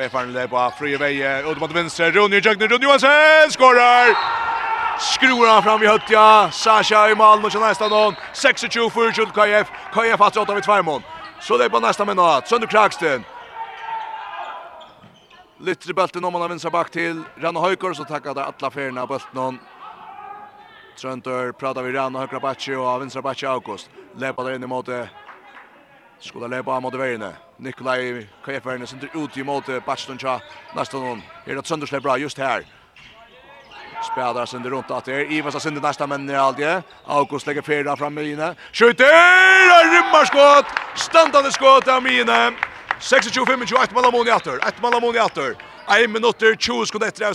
Stefan Leba, fri väg, ut mot venstre, Rune Jögner, Rune Johansson, skorar! Skruar han fram i höttja, Sasha i mål mot nästa någon, 26-47 KF, KF har åtta vid tvärmån. Så det är på nästa minut, Sönder Kragsten. Lytter bulten om man har vinstra bak till Ranna Höjkor så tackar där alla färgerna bulten om. Tröntor pratar vi Ranna Höjkor Bacci och vinstra Bacci August. Lepar där in i måte Skulle lepa mot veiene. Nikolai Kajeferne sitter ut i mot Bastoncha. Nesten noen. Her er det Søndersle bra just her. Spelar Sönder runt att at är Ivas har sender nästa men är aldje. August lägger fyra fram i inne. Skjuter! Og rymmer! Standande skott av mine. 26-25, mellom i atter. Et mellom i atter. 1 minutter 20 sekunder etter av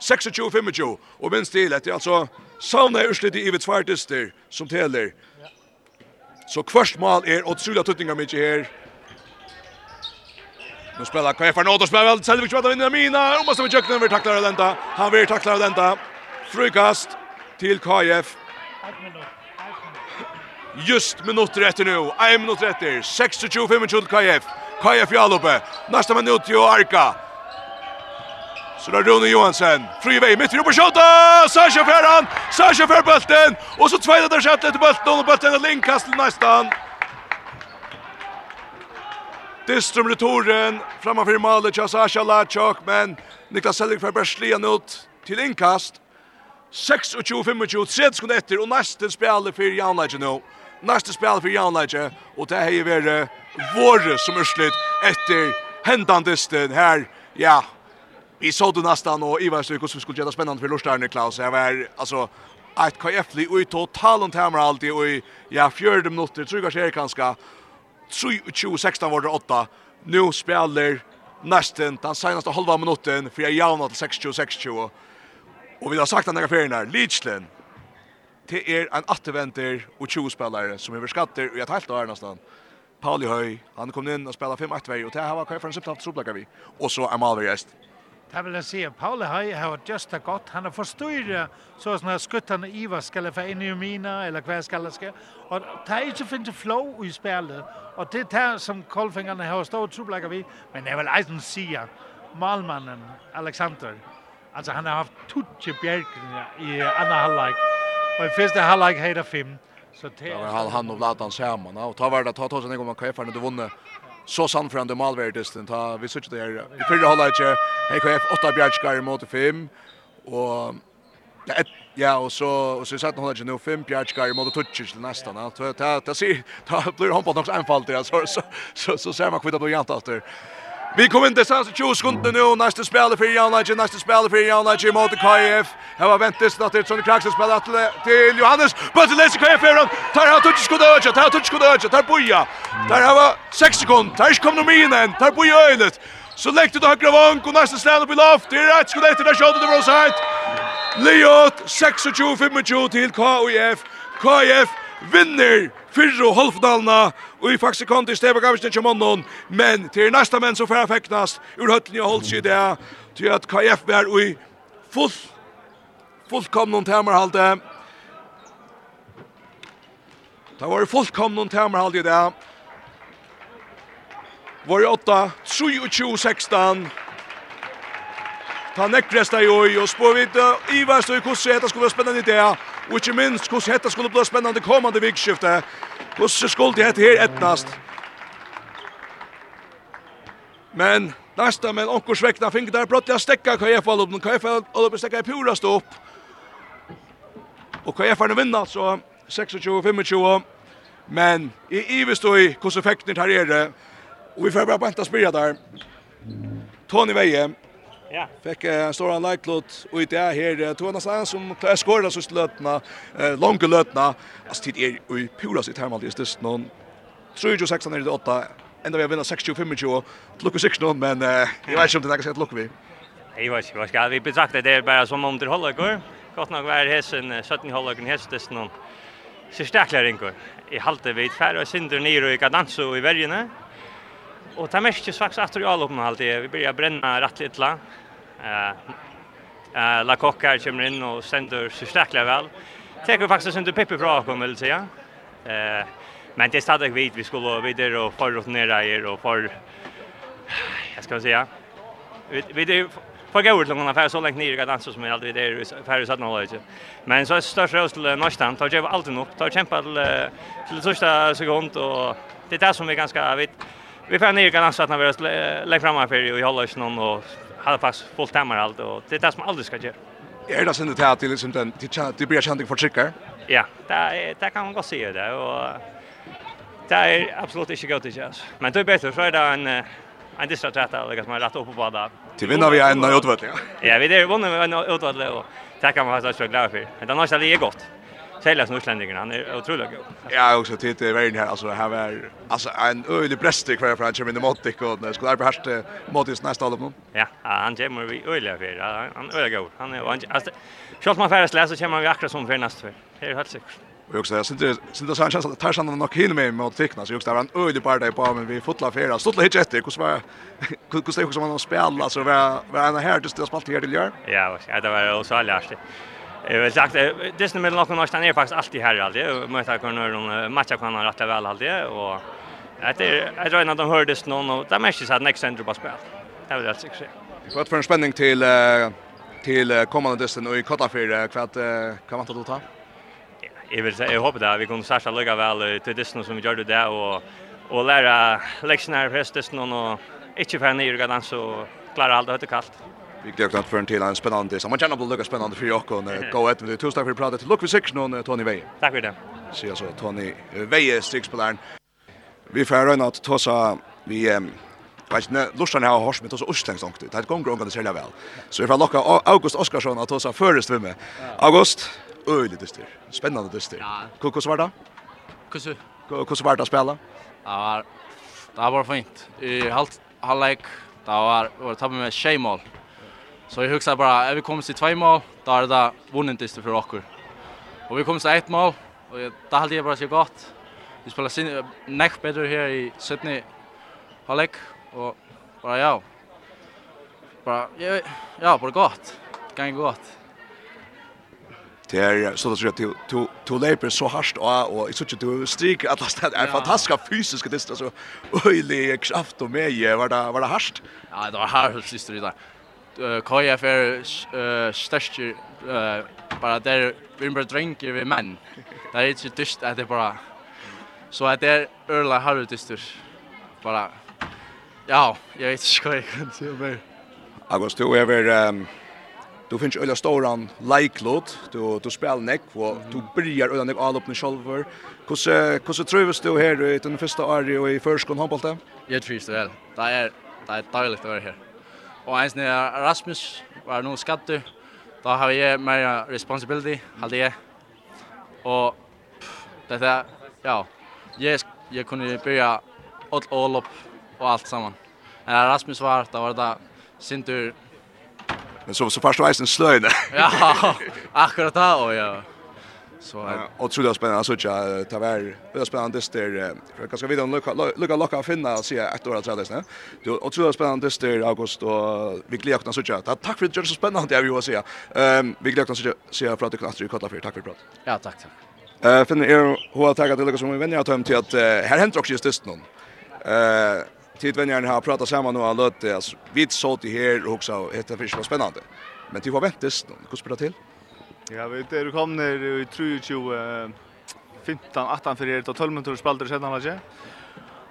26-25. Og minst til etter, altså. Sauna er utslitt i Ivets fartister som teler. Ja. Så kvørst mål er otroligt tuttingar mykje her. Nu spelar KF Arnold och spelar väl Selvik som vinner Mina. Och måste vi jökna över tacklar denta. Han vill tackla denta. Frukast till KF. Just minuter efter nu. 1 minut efter. 26-25 til KF. KF Jalope. Nästa minut till Arka. Så där Rune Johansson, fri väg mitt i på skjuta. Sasha Ferran, Sasha för bulten och så tvåa där skott till bulten och bulten är linkast nästan. Distrum returen framför målet av Sasha Lachok men Niklas Sellig för Berslien ut till inkast. 26-25, 30 sekunder etter, og neste spiller for Janleitje nå. Neste spiller for Janleitje, og det har vært våre som er slutt etter hendandisten her, ja, Vi såg det nästan och Ivar så hur vi skulle göra spännande för Lorstern Klaus. Jag var alltså ett kajefli och i totalen tämmer alltid och i ja, fjörde minuter, tror jag ser ganska 2016 var det 8. Nu spelar nästan den senaste halva minuten för jag jävna till 60-60. Och vi har sagt den här affären här, Det är en återvänter och 20-spelare som är skatter och jag tar helt av nästan. Pauli Høy, han kom in och spelade 5-8-vei, och det här var kvar för en subtant vi. Och så Amal Vergest. Det vil jeg si, Paule Høy har gjort det godt. Han har forstyrret så sånn at skuttene Iva skal få inn i mina, eller hva skal det skal. Og det er ikke finnes flow i spillet. Og det er det som Kolfingerne har stått troblager vi. Men jeg vil eisen si at malmannen Alexander, altså han har haft tutje bjergene i andre halvleik. Og i første halvleik heter fem. Så det var han og Vladan sammen. Og ta var det, ta ta sånn en gang man när du vunnet så samfrande malvärdisten ta vi sökte där i förra halvlek HKF 8 Bjärskar mot 5 och ja, ja och så och så satt hon nu 5 Bjärskar mot Tutsch nästan att ta ta ta blir hon på något anfall där så så så ser man kvitta på jantar Vi kom inte til sans 20 sekunder nu, nästa spel för Jan Lage, nästa spel för Jan Lage mot KF. Här var väntas att det Sonny Kraxen spelar till Johannes, but läser KF från. Tar han touch skulle öja, tar touch skulle öja, tar boja. Där har var 6 sekunder, tar kommer nu in, tar boja ölet. Så läckte det högra vank och nästa stand upp i loft. Det är rätt skulle efter där skottet över offside. Leot 26-25 till KF. KF vinner fyrre og halvdalna, og i faktisk kom til Steva Gavisen ikke månden, men til neste menn som færre feknast, ur høtten i holdt seg det, til at KF var i full, fullkomne temerhalte. Det var fullkomne temerhalte i det. Var i 8, 23, 16, Ta nekkresta i oi, og spår vi ikke Ivar stod i hvordan dette skulle være spennende i det, og ikke minst hvordan dette skulle bli spennende kommande vikskiftet. Hvordan skulle det hette her etnast? Men nästa men onkur svekna fink där brottliga stäcka KF Olop KF Olop stäcka i pura stopp. Och KF har vinna så 26-25 men i Ives då i hur effekten här är det. Och vi får bara vänta spela där. Tony Veje Ja. Fick en stor likelot och det är här Thomas Larsson som klarar skåra så slötna eh långa lötna. Alltså tid är i pura sitt hemma det är någon tror ju 16 8 ända vi vinner 6-25 lucka 6 nu, men jag vet inte om det är så att lucka vi. Nej, vad ska vi betrakta det bara som om det håller går. Gott nog var hästen 17 håller kan hästes någon. Så starkare inkor. I halte vid färd och synder ner och i kadans i värjene. Og det mest faktisk at vi all oppnå alltid. Vi börjar bränna rätt lite la. Eh, eh, la kokkar kommer in och sender så starkt väl. Tar vi faktiskt under Pippi bra kommer väl säga. Eh, men det er stadig vidt vi skulle vidare och för forrotinere er och for... jag ska si, säga. Vi, vi får gå gøyre til noen affære så ner i danser som vi aldri där för så att nå lite. Men så är störst rost till Norskland, tar kjøp alltid nok, tar kämpa till till sørste sekund, och det är det som vi ganska vet Vi får ner kan att när vi lägger fram för i hålla oss någon och hade fast fullt timmar allt och det är det som aldrig ska göra. Är det sen det här till liksom den det blir chanting för chickar? Ja, det det kan man gå se det och det är absolut inte gott det oss. Men det är bättre för det en en distra träta eller som man rätt upp på där. Till vinner vi en utvärdering. Ja, vi det vinner en utvärdering och det kan man vara så glad för. Men det är nog så det är gott. Sälja som utlänningen, han är otroligt god. Ja, också till i världen här alltså här är alltså en öjlig präster kvar för han kommer in i dig och det skulle behärst mot just nästa halvlek nu. Ja, han kommer vi öjliga för han öjliga god. Han är han alltså Schalt man färdas läsa kommer vi akkurat som för nästa för. Det är helt säkert. Och också jag syns synte så han känns att Tarzan nog hinner med mot Fickna så just där en öjlig på dig på men vi fotla färda. Stotla hit efter hur var hur hur som man spelar så var var det här just det spalt här till gör. Ja, det var så lärt. Jag vill sagt det som med någon nästan är faktiskt alltid här alltid möta kunna de matcha kan han rätta väl alltid och det är jag tror inte de hördes någon och där mest så att next center på spel. Det var rätt succé. Vad för en spänning till till kommande dysten och i Kottafjärd kvart kan man ta ta? Jag vill säga jag hoppas att vi kommer satsa lugga väl till dysten som vi gjorde där och och lära läxorna för dysten och inte för ner och dansa och klara allt det kallt. Vi glömde att för en till en spännande. Så man känner på Lucas spännande för jag och gå ett med tusen tack för pratet. Lucas sex nu Tony Veje. Tack för det. Så jag så Tony Veje strikspelaren. Vi får röna att ta så vi Vet ni, Lushan har hors med oss Østlengs langt ut. Det går omgående det særlig vel. Så vi får lokka August Oskarsson att oss har førest med. August, øyelig dyster. Spennende dyster. Hvordan var det? Hvordan var det å spille? Det var fint. I halvleik, det var, det var tatt med tjejmål. Så jag huxar bara, är vi kommer till två mål, då är det där vunnit för oss. Och vi kommer till ett mål, och då hade jag bara så gott. Vi spelar sin näck bättre här i Sydney halvlek och bara ja. Bara ja, ja, bara gott. Gång gott. Det är så att du du du leper så hårt och och i att du strik alla det är fantastiska fysiska distans så öjlig kraft och med var det var det hårt. Ja, det var hårt sist det där. KF koja för störst bara där vi bara dränker vi män. Det är inte dyst att det bara så att det är örla har dyster. Bara ja, jag vet inte vad jag kan säga mer. August du är väl Du finns ölla storan likelot, du du spelar neck och du börjar ölla neck all upp med själver. Hur hur så trivs du här i den första året och i förskon handbollen? Jag trivs väl. Det är det är dåligt att vara här. Og eins er Rasmus, var noen skattu. Da har jeg mer responsibility, halde jeg. Og det dette, ja, jeg, jeg kunne bygge all all up og alt sammen. Men Rasmus var, da var det sindur... Men så, så først var eisen sløyne. ja, akkurat da, og ja. Så och tror jag spännande så att ta vär. det spännande där för kanske vi då lucka lucka lucka finna och se ett år att träda sen. Du och tror jag spännande där August och vi glädjer oss så jag. Tack för det så spännande jag vill säga. Ehm vi glädjer oss så se för att du kan att kolla för tack för prat. Ja, tack tack. Eh finner er hur att tagga till som vi vänner att hem till att här händer också just det någon. Eh tid vänner har pratat samman och alla det alltså vi såg det här också heter fisk var spännande. Men det var väntas någon. Hur spelar till? Ja, vi er kommet i 23 15 18 för det och 12 minuter spelade sedan alltså.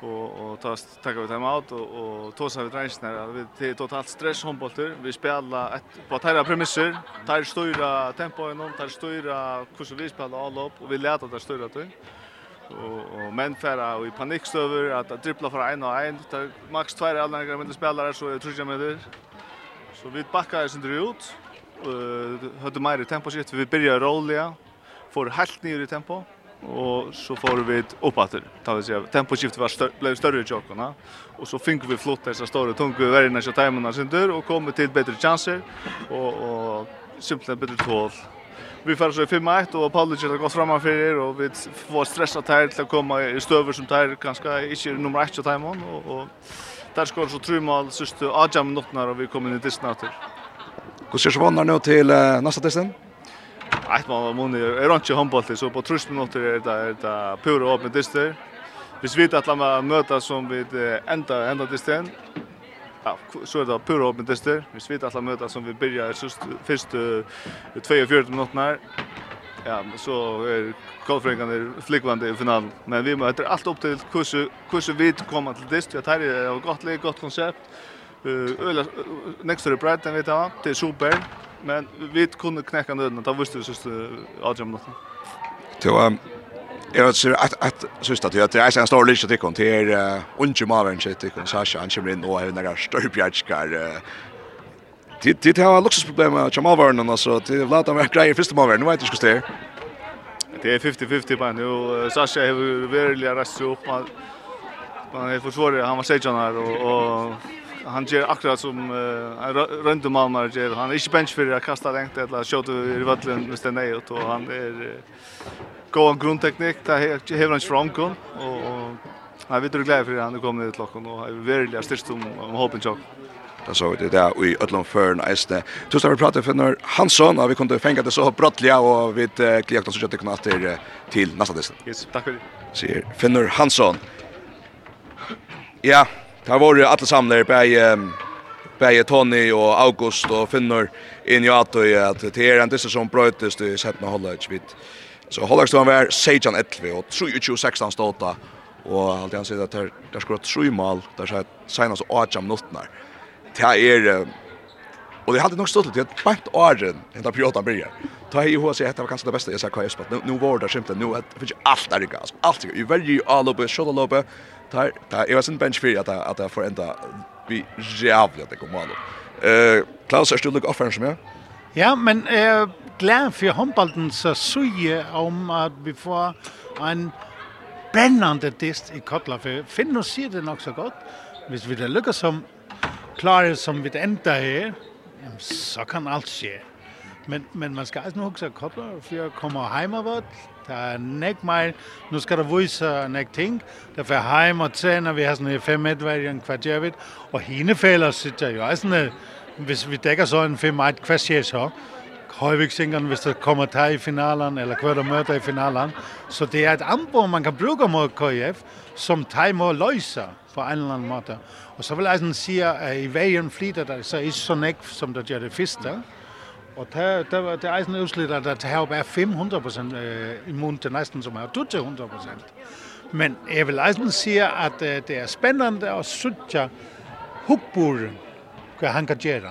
Och och ta tacka vi time out och och ta sig vi tränar vi till totalt stress handbollter. Vi spelar ett på tärra premisser. Tar stora tempo i någon tar stora hur vi spelar all upp och vi lät att det stora till. Och och men färra i panikstöver att dribbla för en och en. Max två alla några minuter spelare så tror jag med det. Så vi backar sen ut hade mer i tempo shit vi började rolla får helt ner i tempo och så får vi upp åter ta vi säga temposkiftet var stör, blev större i jockarna och så fick vi flott dessa stora tunga värna så tajmarna sen dörr och kommer till bättre chanser och och simpelt bättre tål vi får så 5-1 och Paulus har gått framan för er och vi får stressa tær till att komma i stöver som tær ganska inte nummer 1 tajmon och och där skor så trummal sista Adam minuterna och vi kommer in i disnatter. Hur ser svannar nu till uh, nästa testen? Nej, man måste är inte handboll så på trust minuter är det är det pura öppna tester. Vi vet att man möta som vi ända ända testen. Ja, så är det pura öppna tester. Vi vet att alla möta som vi börjar just först uh, 42 minuterna. Ja, så är Kolfringan är flickvande i finalen. Men vi möter allt upp till kurser kurser vid komma till dist. Jag tar det gott läge, gott koncept. Öla next to bread den vet jag. Det är super. Men vi kunde knäcka nöden. Det visste vi sist Adrian något. Så Jag vet ser att att sista att det är en stor lycka till kon till unge Marvin shit till kon Sasha han kommer in och har några stöpjärskar. Det det har luxusproblem med Jamal Vernon så det låter mig grejer första maven nu vet jag ska det. Det är 50-50 på nu Sasha har verkligen rast upp man man är försvarare han var sejan här och och han ger akkurat som uh, röndemalmar ger. Han är inte bench för att kasta längt eller skjuta i vallen med den nej och han är uh, god en grundteknik där har han gun och Jag vet du glad för han kommer ut till locken och är väldigt störst om om hoppen chock. Det så det där i Ötland Fern Eisne. Du ska vi pratar för när Hansson har vi kunde fänga det så brottliga och vi klickar så köpte kunna till till nästa dess. Yes, tack för det. Ser Finner Hansson. Ja, Det var ju alla samlar på i Tony och August och Finnur in i at det är inte så som brötest i sätta hålla ett bit. Så Hollage stod var Sejan 11 och 23-16 ståta allt alt han säger att der, där skulle ha tre mal der sier senast att jam minutter. Det är och det hade nog stått att det er ända på åtta börjar. Ta i hos jeg, det var kanske det bästa jag sa kvar jeg spalt. Nu var det simpelt nu att för allt är i gass, alt er i gass, i verri, i tar tar jag var sen bench för att att jag får ända vi jävla det kommer då. Eh Klaus är stulit offer som jag. Ja, men eh glad för handbollen så suje om att vi får en brännande dist i Kotla för Finn och ser det nog så gott. Hvis vi det lykkes som klarar som vi ender här. så kan allt ske. Men, men man skal altså nu huske kobler, for jeg kommer heimervot, der er nek mig, nu skal der vise nek ting, derfor er heim og tæn, og vi har sådan en fem etværd i en kvartjervidt, og henefælder sitter jo også sådan, hvis vi dækker så en fem et kvarter så, Højviksingerne, hvis der kommer der i finalen, eller hver der møter i finalen. Så det er et anbord, man kan bruge mod KF, som der må løse på en eller anden måte. Og så vil jeg sådan sige, at i vejen flitter der så ikke så nek, som der gør det første. Mm. Og det det der er eisen at det har bare 500 procent øh, immun til næsten, som er du til Men jeg vil eisen si at øh, det er spennende å sødja hukburen, hva han kan gjøre.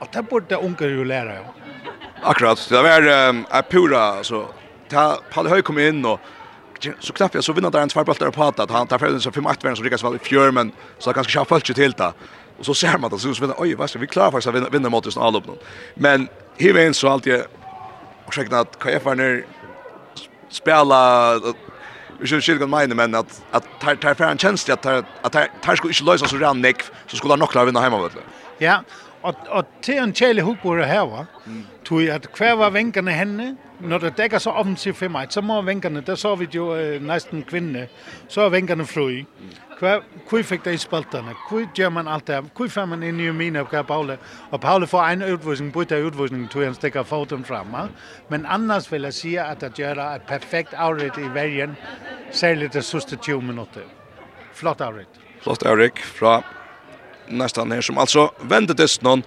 Og det burde det unge jo lære jo. Akkurat, det var um, er pura, altså, ta Palle Høy kom inn og så knappt jag så vinner där en tvärbaltar på att han tar för den så 5-8 värden så ryckas väl i fjör men så har ganska schysst följt till det. Och så ser man det så så oj vad ska vi klara faktiskt att vinna, vinna mot oss all upp någon. Men här är en så allt jag säkert att KF är ner spela Vi skulle skilja mig men att att tar tar för en chans att att tar skulle inte lösa så redan nick så skulle han nog klara vinna hemma vet du. Ja, Og, og til en tjæle hugbord her var, tog at hver var vænkerne henne, når det dækker så offensivt for mig, så må vænkerne, der så vi jo øh, næsten kvinde, så er vænkerne fri. Hver, hvor fik i spalterne, hvor gør man alt det hvor får man ind i min opgave Paule, og Paule får en udvisning, bytter udvisning, tog han stikker foten frem. Men annars vil jeg sige, at det gør et perfekt afret i verden, særligt det sidste 20 minutter. Flott afret. Flott Erik fra nästan här som alltså vände till någon